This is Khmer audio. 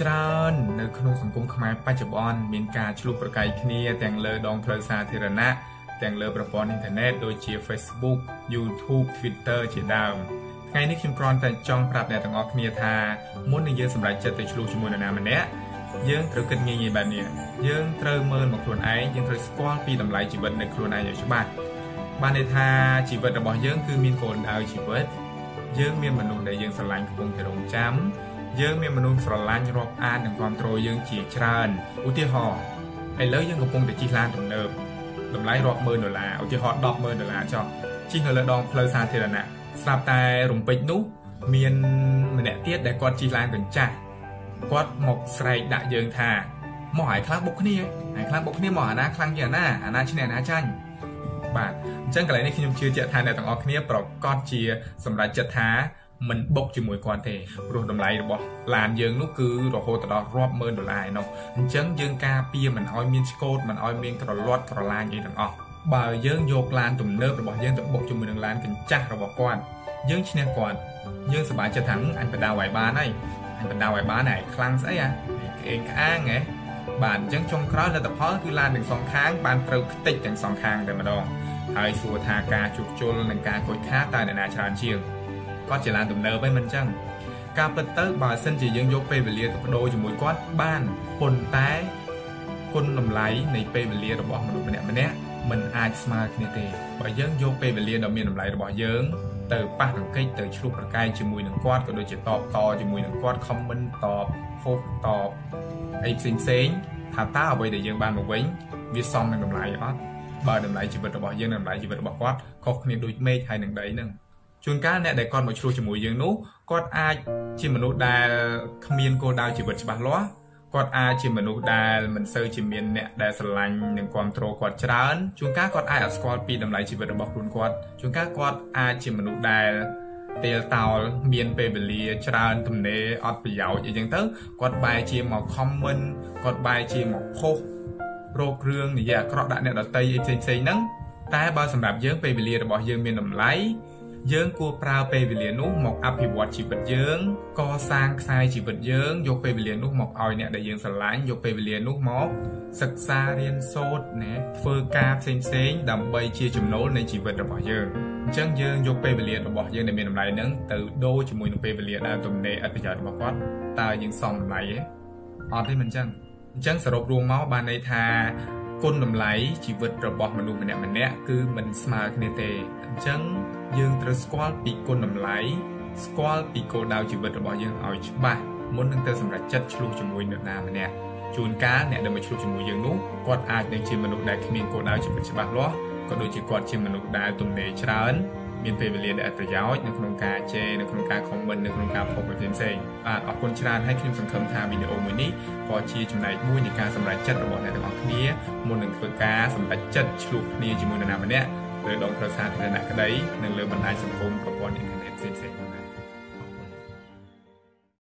ច្រើននៅក្នុងសង្គមខ្មែរបច្ចុប្បន្នមានការឆ្លុះប្រកែកគ្នាទាំងលើដងផ្លូវសាធារណៈទាំងលើប្រព័ន្ធអ៊ីនធឺណិតដូចជា Facebook YouTube Twitter ជាដើមថ្ងៃនេះខ្ញុំគ្រាន់តែចង់ប្រាប់អ្នកទាំងអស់គ្នាថាមុននឹងយើងសម្រេចចិត្តទៅឆ្លុះជាមួយនរណាម្នាក់យើងត្រូវគិតងាយៗបែបនេះយើងត្រូវមើលមកខ្លួនឯងយើងត្រូវស្គាល់ពីតម្លៃជីវិតនៅខ្លួនឯងឲ្យច្បាស់បានន័យថាជីវិតរបស់យើងគឺមានគោលដៅជីវិតយើងមានមនុស្សដែលយើងស្រឡាញ់កំពុងតែរងចាំ យើងមានមនុស្សស្រឡាញ់រាប់អាននិងគ្រប់គ្រងយើងជាច្រើនឧទាហរណ៍ឥឡូវយើងកំពុងតែជិះឡានទំនើបតម្លៃរាប់ម៉ឺនដុល្លារឧទាហរណ៍10ម៉ឺនដុល្លារចុះជិះនៅលើដងផ្លូវសាធារណៈស្រាប់តែរំពេចនោះមានម្នាក់ទៀតដែលគាត់ជិះឡានកញ្ចាស់គាត់មកស្រែកដាក់យើងថាមកឲ្យខ្លាំងបុកគ្នាហើយខ្លាំងបុកគ្នាមកអាណាខ្លាំងជាងអាណាអាណាឈ្នះអាណាចាញ់បាទអញ្ចឹងកន្លែងនេះខ្ញុំជឿជាក់ថាអ្នកទាំងអស់គ្នាប្រកាសជាសម្រេចចិត្តថា មិនបុកជាមួយគាត់ទេព្រោះតម្លៃរបស់ឡានយើងនោះគឺរហូតដល់រាប់ម៉ឺនដុល្លារឯនោះអញ្ចឹងយើងការពារមិនឲ្យមានឆ្កូតមិនឲ្យមានក្រឡាត់ក្រឡាញអីទាំងអស់បើយើងយកឡានទំនើបរបស់យើងទៅបុកជាមួយនឹងឡានកញ្ចាស់របស់គាត់យើងឈ្នះគាត់យើងសប្បាយចិត្តថាអញបដៅឲ្យបានហើយអញបដៅឲ្យបានហើយខ្លាំងស្អីអាក្អេងក្អាងហ៎បាទអញ្ចឹងចុងក្រោយលទ្ធផលគឺឡានទាំងសងខាងបានត្រូវខ្ទេចទាំងសងខាងតែម្ដងហើយសួរថាការជួសជុលនិងការខូចខាតតើអ្នកណាច្រើនជាង គាត់ជាឡានទំនើបហ្នឹងមិនអញ្ចឹងការពិតទៅបើសិនជាយើងយកពេលវេលាទៅបដូរជាមួយគាត់បានប៉ុន្តែគុណតម្លៃនៃពេលវេលារបស់មនុស្សម្នាក់ម្នាក់មិនអាចស្មើគ្នាទេបើយើងយកពេលវេលាដ៏មានតម្លៃរបស់យើងទៅប៉ះទង្គិចទៅឆ្លុះប្រកែកជាមួយនឹងគាត់ក៏ដូចជាតបតជាមួយនឹងគាត់ comment តបហូបតបអីផ្សេងផ្សេងថាតើអ្វីដែលយើងបានមកវិញវាសមនឹងតម្លៃអត់បើតម្លៃជីវិតរបស់យើងនិងតម្លៃជីវិតរបស់គាត់ខុសគ្នាដូចមេឃហើយនឹងដីហ្នឹង ជួនកាលអ្នកដែលគាត់មកឆ្លោះជាមួយយើងនោះគាត់អាចជាមនុស្សដែលគ្មានគោលដៅជីវិតច្បាស់លាស់គាត់អាចជាមនុស្សដែលមិនសូវជាមានអ្នកដែលស្រឡាញ់និងគ្រប់គ្រងគាត់ច្រើនជួនកាលគាត់អាចអត់ស្គាល់ពីតម្លៃជីវិតរបស់ខ្លួនគាត់ជួនកាលគាត់អាចជាមនុស្សដែលទៀលតោលមានពេលវេលាច្រើនទំនេរអត់ប្រយោជន៍អីចឹងទៅគាត់បែរជាមក comment គាត់បែរជាមកផុសរោគគ្រឿងនិយាយអាក្រក់ដាក់អ្នកដតីអីផ្សេងៗហ្នឹងតែបើសម្រាប់យើងពេលវេលារបស់យើងមានតម្លៃ យើងគួរប្រើពេលវេលានោះមកអភិវឌ្ឍជីវិតយើង កសាងខ្សែជីវិតយើងយកពេលវេលានោះមកឲ្យអ្នកដែលយើងស្រឡាញ់យកពេលវេលានោះមកសិក្សារៀនសូត្រណាធ្វើការផ្សេងផ្សេងដើម្បីជាចំណូលនៃជីវិតរបស់យើងអញ្ចឹងយើងយកពេលវេលារបស់យើងដែលមានតម្លៃហ្នឹងទៅដូរជាមួយនឹងពេលវេលាដែលទំនេរអត្ថប្រយោជន៍របស់គាត់តើយើងសមតម្លៃទេអត់ទេមិនអញ្ចឹងអញ្ចឹងសរុបរួមមកបានន័យថា គុណតម្លៃជីវិតរបស់មនុស្សម្នាក់ម្នាក់គឺមិនស្មើគ្នាទេអញ្ចឹងយើងត្រូវស្គាល់ពីគុណតម្លៃស្គាល់ពីគោលដៅជីវិតរបស់យើងឲ្យច្បាស់មុននឹងទៅសម្រេចចិត្តឆ្លុះជាមួយនរណាម្នាក់ជួនកាលអ្នកដែលមកឆ្លុះជាមួយយើងនោះគាត់អាចនឹងជាមនុស្សដែលគ្មានគោលដៅជីវិតច្បាស់លាស់ក៏ដូចជាគាត់ជាមនុស្សដែលទំនេរច្រើនមានពេលវេលាដែលអត្ថប្រយោជន៍នៅក្នុងការជេរនៅក្នុងការ comment នៅក្នុងការផុសផ្សេងផ្សេងបាទអរគុណច្រើនហើយខ្ញុំសង្ឃឹមថាវីដេអូមួយនេះ ក៏ជាចំណែកមួយនៃការសម្រេចចិត្តរបស់អ្នកទាំងអស់គ្នាមុននឹងធ្វើការសម្រេចចិត្តឆ្លុះគ្នាជាមួយនរណាម្នាក់លើដងផ្លូវសាធារណៈក្តីនិងលើបណ្ដាញសង្គមប្រព័ន្ធអ៊ីនធឺណិតផ្សេងៗផងដែរ